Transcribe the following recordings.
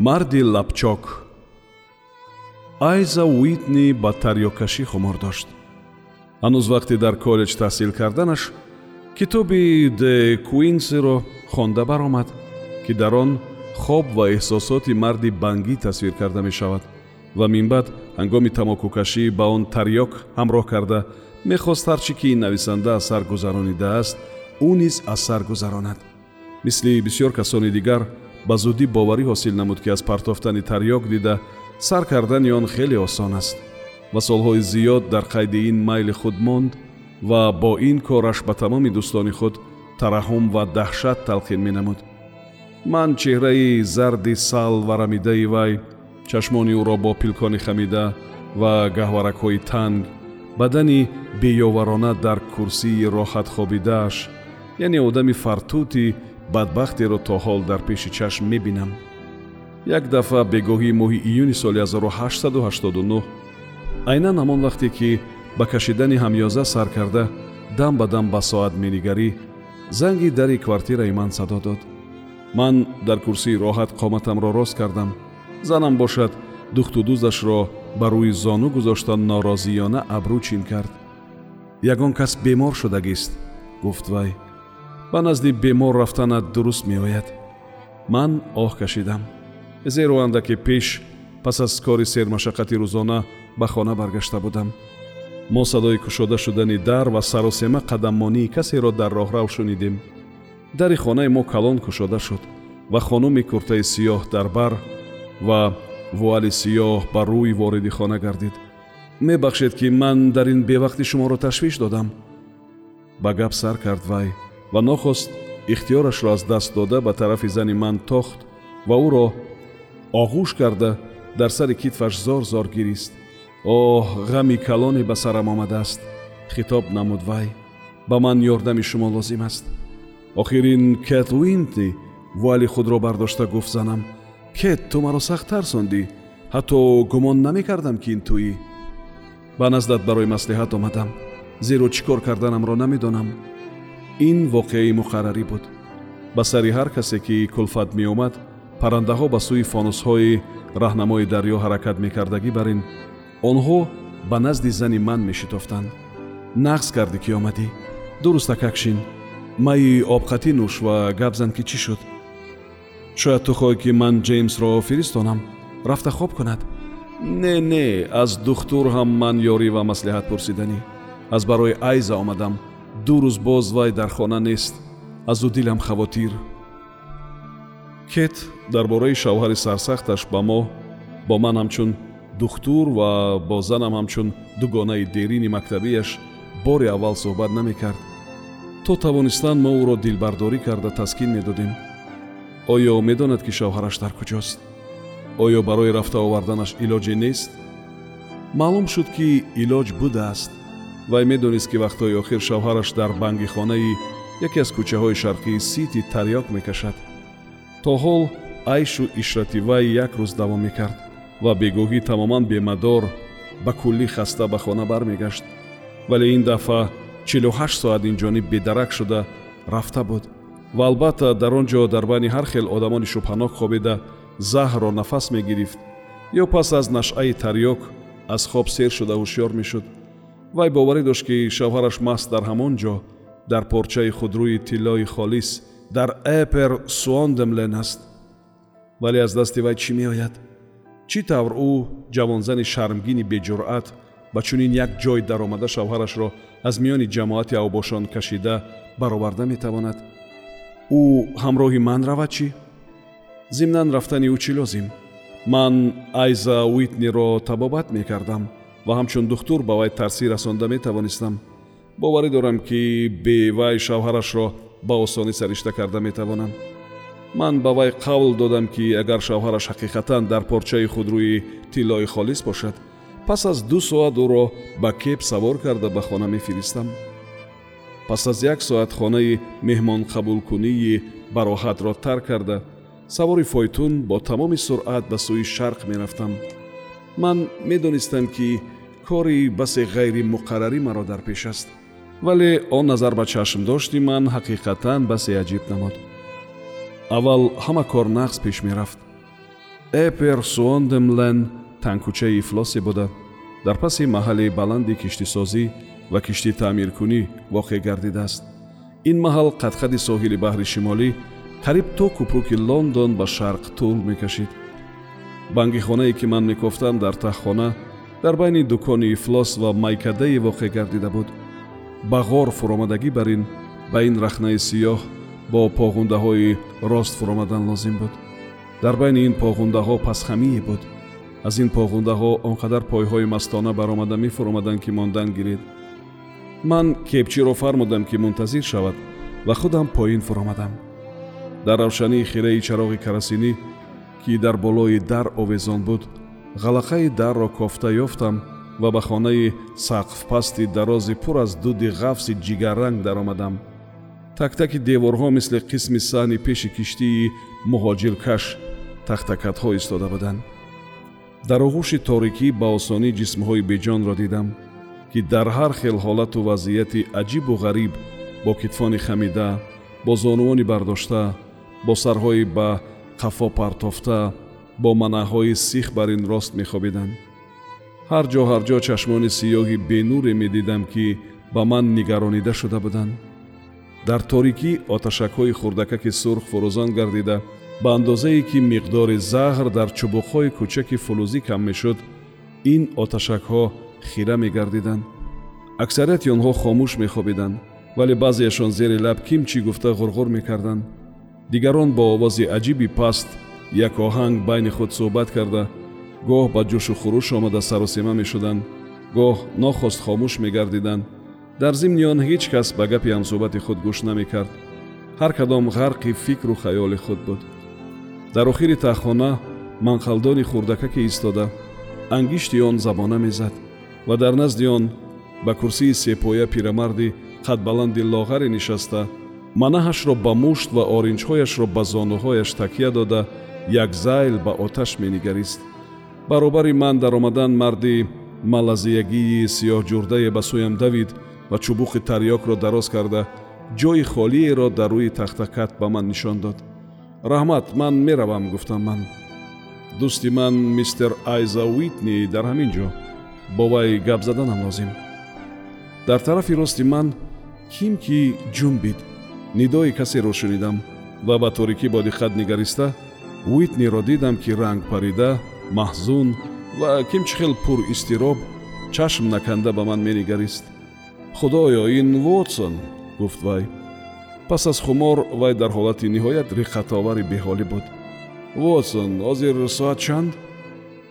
марди лапчок. Айза уитни ба тарёккашӣ хумор дошт. Ҳанӯз вақте дар коллеҷ таҳсил карданаш китоби де куинсиро хонда баромад ки дар он хоб ва эҳсосоти марди бангӣ тасвир карда мешавад ва минбаъд ҳангоми тамокукашӣ ба он тарёк ҳамроҳ карда мехост ҳарчӣ ки ин нависанда аз сар гузаронидааст ӯ низ аз сар гузаронад мисли бисьёр касони дигар ба зудӣ боварӣ ҳосил намуд ки аз партофтани тарёк дида сар кардани он хеле осон аст ва солҳои зиёд дар қайди ин майли худ монд ва бо ин кораш ба тамоми дӯстони худ тараҳум ва даҳшат талқин менамуд. Ман чеҳраи зарди сал варамидаи вай чашмони ӯро бо пилкони хамида ва гаҳваракҳои танг бадани беёварона дар курсии роҳат хобидааш яъне одами фартути бадбахтеро то ҳол дар пеши чашм мебинам. Як дафъа бегоҳии моҳи июни соли 1889 айнан ҳамон вақте ки ба кашидани ҳамёза сар карда дам ба дам ба соат менигарӣ занги дари квартираи ман садо дод. Ман дар курсии роҳат қоматамро рост кардам. Занам бошад духту дӯздашро ба рӯи зону гузошта норозиёна абрӯ чин кард. Ягон кас бемор шудагист гуфт вай ба назди бемор рафтанат дуруст меояд. Ман оҳ кашидам. Зеро андаке пеш пас аз кори сермашаққати рӯзона ба хона баргашта будам. Мо садои кушода шудани дар ва саросема қадаммонии касеро дар роҳрав шунидем. Дари хонаи мо калон кушода шуд ва хонуми куртаи сиёҳ дар бар ва вуали сиёҳ ба рӯи вориди хона гардид. Мебахшед ки ман дар ин бевақти шуморо ташвиш додам. Ба гап сар кард вай ва нохост ихтиёрашро аз даст дода ба тарафи зани ман тохт ва ӯро оғӯш карда дар сари китфаш зор зор гирист оҳ ғами калоне ба сарам омадааст хитоб намуд вай ба ман ёрдами шумо лозим аст охир ин кет уинти вуали худро бардошта гуфт занам кет ту маро сахт тарсондӣ ҳатто гумон намекардам ки ин туӣ ба наздат барои маслиҳат омадам зеро чӣ кор карданамро намедонам ин воқеаи муқаррарӣ буд. Ба сари ҳар касе ки кулфат меомад паррандаҳо ба сӯи фонусҳои раҳнамои дарьё ҳаракат мекардагӣ бар ин онҳо ба назди зани ман мешитофтанд нағз кардӣ ки омадӣ. Дуруста какшин майи обқатӣ нӯш ва гап зан ки чӣ шуд? Шояд ту хоҳӣ ки ман ҷеймсро фиристонам. Рафта хоб кунад. Не не аз духтур ҳам ман ёрӣ ва маслиҳат пурсиданӣ. Аз барои айза омадам ду рӯз боз вай дар хона нест. Азу дилам хавотир. Кет дар бораи шавҳари сарсахташ ба мо бо ман ҳамчун духтур ва бо занам ҳамчун дугонаи дерини мактабияш бори аввал суҳбат намекард. То тавонистан мо ӯро дилбардорӣ карда таскин медодем. Оё медонад ки шавҳараш дар куҷост? Оё барои рафта оварданаш илоҷе нест? Маълум шуд ки илоҷ будааст вай медонист ки вақтҳои охир шавҳараш дар бангихонаи яке аз кӯчаҳои шарқии сити тарёк мекашад. То ҳол айшу ишрати вай як рӯз давом мекард ва бегоҳӣ тамоман бемадор ба куллӣ хаста ба хона бармегашт. Вале ин дафъа чилу ҳашт соат инҷониб бедарак шуда рафта буд. Ва албатта дар он ҷо дар байни ҳар хел одамони шубҳанок хобида заҳрро нафас мегирифт ё пас аз нашъаи тарёк аз хоб сер шуда ҳушьёр мешуд вай боварӣ дошт ки шавҳараш маст дар ҳамон ҷо дар порчаи худрӯи тиллои холис дар эпер суондемлен аст. Вале аз дасти вай чӣ меояд? Чӣ тавр ӯ ҷавонзани шармгини беҷуръат ба чунин як ҷой даромада шавҳарашро аз миёни ҷамоати авбошон кашида бароварда метавонад? Ӯ ҳамроҳи ман равад чӣ? Зимнан рафтани ӯ чӣ лозим? Ман айза уитниро табобат мекардам ва ҳамчун духтур ба вай тарсӣ расонда метавонистам. Боварӣ дорам ки бе вай шавҳарашро ба осонӣ саришта карда метавонам. Ман ба вай қавл додам ки агар шавҳараш ҳақиқатан дар порчаи худрӯи тиллои холис бошад пас аз ду соат ӯро ба кеп савор карда ба хона мефиристам. Пас аз як соат хонаи меҳмонқабулкунии бароҳатро тарк карда савори фойтун бо тамоми суръат ба сӯи шарқ мерафтам ман медонистам ки кори басе ғайримуқаррарӣ маро дар пеш аст. Вале он назар ба чашмдошти ман ҳақиқатан басе аҷиб намуд. Аввал ҳама кор нағз пеш мерафт. Эпер суондемлен танкӯчаи ифлосе буда дар паси маҳалли баланди киштисозӣ ва киштӣ таъмиркунӣ воқеъ гардидааст. Ин маҳал қадқади соҳили баҳри шимолӣ қариб то купруки лондон ба шарқ тӯл мекашид банги хонае ки ман мекофтам дар таҳхона дар байни дукони ифлос ва майкадае воқеъ гардида буд. Ба ғор фуромадагӣ бар ин ба ин рахнаи сиёҳ бо поғундаҳои рост фуромадан лозим буд. Дар байни ин поғундаҳо пасхамие буд. Аз ин поғундаҳо он қадар пойҳои мастона баромада мефуромаданд ки мондан гиред. Ман кепчиро фармудам ки мунтазир шавад ва худам поин фуромадам. Дар равшании хираи чароғи карасинӣ ки дар болои дар овезон буд. Ғалақаи дарро кофта ёфтам ва ба хонаи сақфпасти дарози пур аз дуди ғафси ҷигарранг даромадам. Тактаки деворҳо мисли қисми саҳни пеши киштии муҳоҷиркаш тахтакатҳо истода буданд. Дар оғӯши торикӣ ба осонӣ ҷисмҳои беҷонро дидам ки дар ҳар хел ҳолату вазъияти аҷибу ғариб бо китфони хамида бо зонувони бардошта бо сарҳои ба қафо партофта бо манаъҳои сих бар ин рост мехобиданд ҳар ҷо ҳар ҷо чашмони сиёҳи бенуре медидам ки ба ман нигаронида шуда буданд дар торикӣ оташакҳои хурдакаки сурх фурӯзон гардида ба андозае ки миқдори заҳр дар чубуқҳои кӯчаки фулӯзӣ кам мешуд ин оташакҳо хира мегардиданд аксарияти онҳо хомӯш мехобиданд вале баъзеашон зери лаб кимчӣ гуфта ғурғур мекарданд дигарон бо овози аҷиби паст як оҳанг байни худ суҳбат карда гоҳ ба ҷӯшу хуруш омада саросема мешуданд гоҳ нохост хомӯш мегардиданд. Дар зимни он ҳеҷ кас ба гапи ҳамсӯҳбати худ гӯш намекард. Ҳар кадом ғарқи фикру хаёли худ буд. Дар охири таҳхона манқалдони хурдакаке истода ангишти он забона мезад ва дар назди он ба курсии сепоя пирамарди қадбаланди лоғаре нишаста манаҳашро ба мушт ва оринҷҳояшро ба зонуҳояш такя дода як зайл ба оташ менигарист. Баробари ман даромадан марди малазиягии сиёҳҷурдае ба сӯям давид ва чубуқи тарьёкро дароз карда ҷои холиеро дар рӯи тахтакат ба ман нишон дод. Раҳмат ман меравам гуфтам ман. Дӯсти ман мистер айза уитни дар ҳамин ҷо. Бо вай гап заданам лозим дар тарафи рости ман ким ки ҷумбид нидои касеро шунидам ва ба торикӣ бо диққат нигариста уитниро дидам ки ранг парида маҳзун ва кимчихел пуризтироб чашм наканда ба ман менигарист. Худоё ин вотсон? гуфт вай. Пас аз хумор вай дар ҳолати ниҳоят риққатовари беҳолӣ буд. Вотсон ҳозир соат чанд?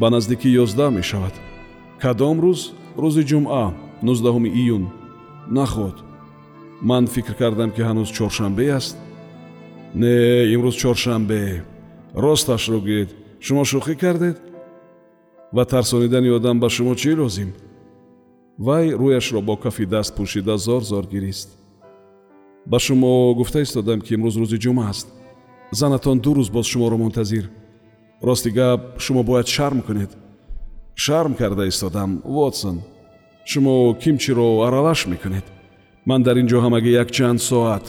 Ба наздики ёздаҳ мешавад. Кадом рӯз? Рӯзи ҷумъа нуздаҳуми июн. Наход ман фикр кардам ки ҳанӯз чоршанбе аст. Не имрӯз чоршанбе. Росташро гӯед шумо шӯхӣ кардед? Ва тарсонидани одам ба шумо чӣ лозим? Вай рӯяшро бо кафи даст пӯшида зор зор гирист. Ба шумо гуфта истодам ки имрӯз рӯзи ҷумъа аст. Занатон ду рӯз боз шуморо мунтазир рости гап шумо бояд шарм кунед. Шарм карда истодам вотсон. Шумо кимчиро аралаш мекунед ман дар ин ҷо ҳамагӣ якчанд соат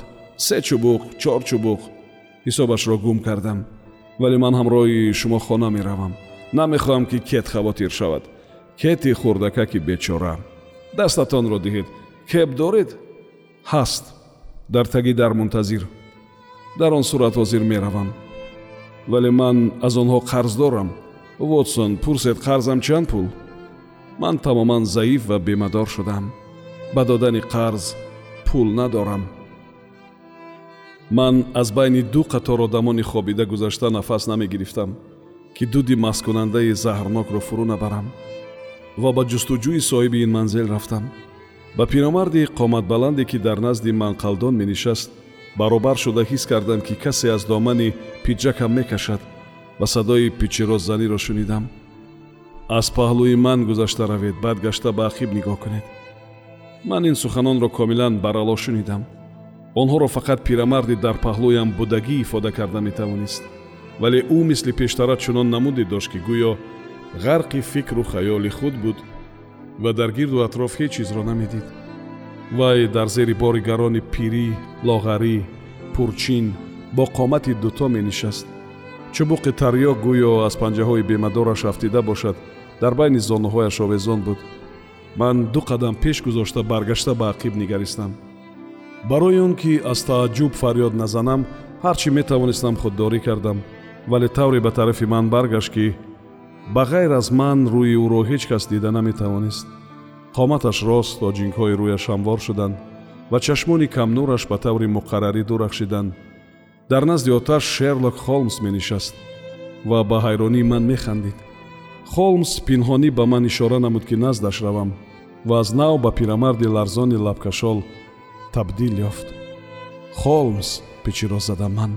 се чубуқ чор чубуқ ҳисобашро гум кардам вале ман ҳамроҳи шумо хона меравам. Намехоҳам ки кет хавотир шавад. Кети хурдакаки бечора. Дастатонро диҳед. Кеп доред? Ҳаст. Дар таги дар мунтазир. Дар он сурат ҳозир меравам. Вале ман аз онҳо қарз дорам. Вотсон пурсед қарзам чанд пул? Ман тамоман заиф ва бемадор шудам. Ба додани қарз пул надорам. Ман аз байни ду қатор одамони хобида гузашта нафас намегирифтам ки дуди масткунандаи заҳрнокро фурӯ набарам ва ба ҷустуҷӯи соҳиби ин манзил рафтам. Ба пиромарди қоматбаланде ки дар назди манқалдон менишаст баробар шуда ҳис кардам ки касе аз домани пиҷакам мекашад ва садои пичироззаниро шунидам. Аз паҳлӯи ман гузашта равед баъд гашта ба ақиб нигоҳ кунед ман ин суханонро комилан барало шунидам. Онҳоро фақат пирамарди дар паҳлӯям будагӣ ифода карда метавонист. Вале ӯ мисли пештара чунон намуде дошт ки гӯё ғарқи фикру хаёли худ буд ва дар гирду атроф ҳеҷ чизро намедид. Вай дар зери бори гарони пирӣ лоғарӣ пурчин бо қомати дуто менишаст. Чубуқи тарёк гӯё аз панҷаҳои бемадораш афтида бошад дар байни зонуҳояш овезон буд ман ду қадам пеш гузошта баргашта ба ақиб нигаристам. Барои он ки аз тааҷҷуб фарёд назанам ҳар чӣ метавонистам худдорӣ кардам. Вале тавре ба тарафи ман баргашт ки ба ғайр аз ман рӯи ӯро ҳеҷ кас дида наметавонист. Қоматаш рост оҷингҳои рӯяш ҳамвор шуданд ва чашмони камнураш ба таври муқаррарӣ дурахшиданд дар назди оташ шерлок холмс менишаст ва ба ҳайронии ман механдид холмс пинҳонӣ ба ман ишора намуд ки наздаш равам ва аз нав ба пирамарди ларзони лабкашол табдил ёфт. Холмс пичиро задам ман.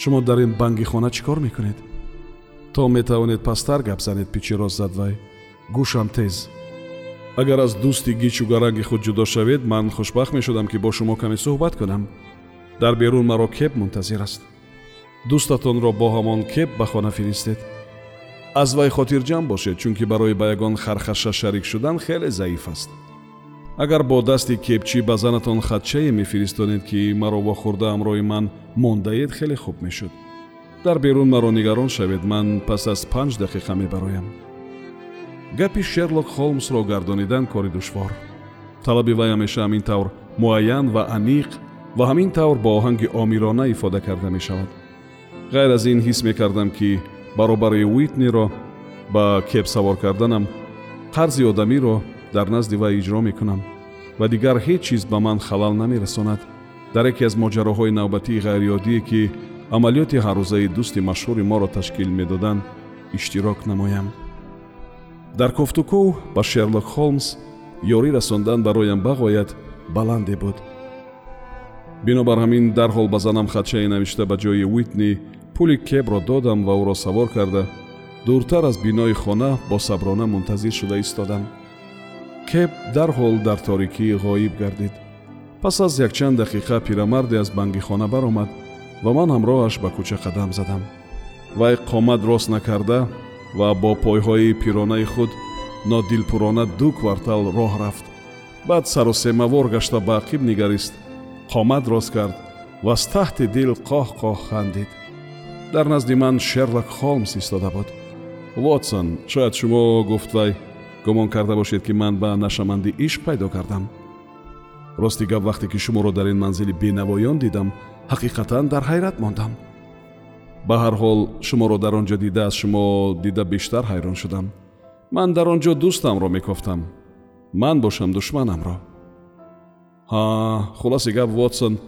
Шумо дар ин банги хона чӣ кор мекунед? То метавонед пасттар гап занед пичироз зад вай? Гӯшам тез. Агар аз дӯсти гичу гаранги худ ҷудо шавед ман хушбахт мешудам ки бо шумо каме суҳбат кунам. Дар берун маро кеп мунтазир аст. Дӯстатонро бо ҳамон кеп ба хона фиристед аз вай хотирҷам бошед чунки барои ба ягон хархаша шарик шудан хеле заиф аст. Агар бо дасти кепчӣ ба занатон хатчае мефиристонед ки маро вохӯрда ҳамроҳи ман мондаед хеле хуб мешуд. Дар берун маро нигарон шавед ман пас аз панҷ дақиқа мебароям. Гапи шерлок холмсро гардонидан кори душвор. Талаби вай ҳамеша ҳамин тавр муайян ва амиқ ва ҳамин тавр бо оҳанги омирона ифода карда мешавад. Ғайр аз ин ҳис мекардам ки баробари уитниро ба кеп савор карданам қарзи одамиро дар назди вай иҷро мекунам ва дигар ҳеҷ чиз ба ман халал намерасонад. Дар яке аз моҷароҳои навбатии ғайриодие ки амалиёти ҳаррӯзаи дӯсти машҳури моро ташкил медоданд иштирок намоям. Дар кофтукӯ ба шерлок холмс ёрӣ расондан бароям бағоят баланде буд. Бинобар ҳамин дарҳол ба занам хатчае навишта ба ҷои уитни пули кебро додам ва ӯро савор карда дуртар аз бинои хона босаброна мунтазир шуда истодам. Кеб дарҳол дар торикӣ ғоиб гардид. Пас аз якчанд дақиқа пирамарде аз банги хона баромад ва ман ҳамроҳаш ба кӯча қадам задам. Вай қомат рост накарда ва бо пойҳои пиронаи худ нодилпурона ду квартал роҳ рафт. Баъд сарусемавор гашта ба ақиб нигарист қомат рост кард ва аз таҳти дил қоҳ-қоҳ хандид дар назди ман шерлок холмс истода буд. Вотсон шояд шумо гуфт вай гумон карда бошед ки ман ба нашамандӣ ишқ пайдо кардам. Рости гап вақте ки шуморо дар ин манзили бенавоён дидам ҳақиқатан дар ҳайрат мондам. Ба ҳар ҳол шуморо дар он ҷо дида аз шумо дида бештар ҳайрон шудам. Ман дар он ҷо дӯстамро мекофтам. Ман бошам душманамро. Ҳа хулоси гап вотсон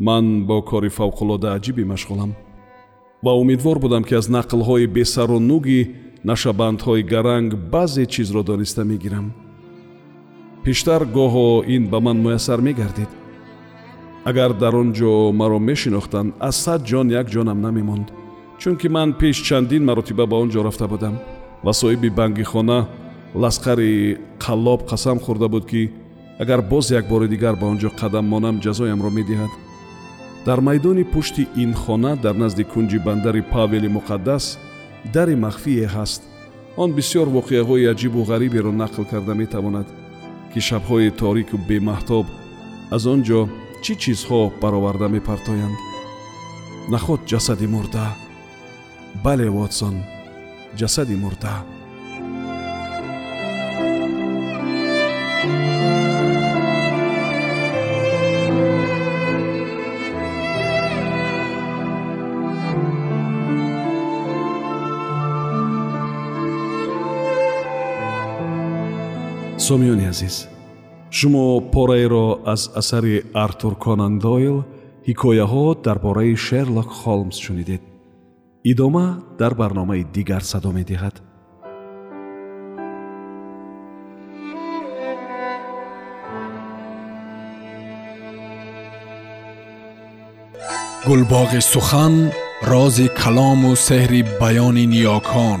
ман бо кори фавқулода аҷибе машғулам ва умедвор будам ки аз нақлҳои бесару нуги нашабандҳои гаранг баъзе чизро дониста мегирам. Пештар гоҳо ин ба ман муяссар мегардид. Агар дар он ҷо маро мешинохтанд аз сад ҷон як ҷонам намемонд чунки ман пеш чандин маротиба ба он ҷо рафта будам. Ва соҳиби банги хона ласқари қаллоб қасам хӯрда буд ки агар боз як бори дигар ба он ҷо қадам монам ҷазоямро медиҳад дар майдони пушти ин хона дар назди кунҷи бандари павели муқаддас дари махфие ҳаст. Он бисьёр воқеаҳои аҷибу ғариберо нақл карда метавонад ки шабҳои торику бемаҳтоб аз он ҷо чӣ чизҳо бароварда мепартоянд. Наход ҷасади мурда? Бале вотсон ҷасади мурда сомиёни азиз. Шумо пораеро аз асари артур конан дойл ҳикояҳо дар бораи шерлок холмс шунидед. Идома дар барномаи дигар садо медиҳад. Гулбоғи сухан рози калому сеҳри баёни ниёкон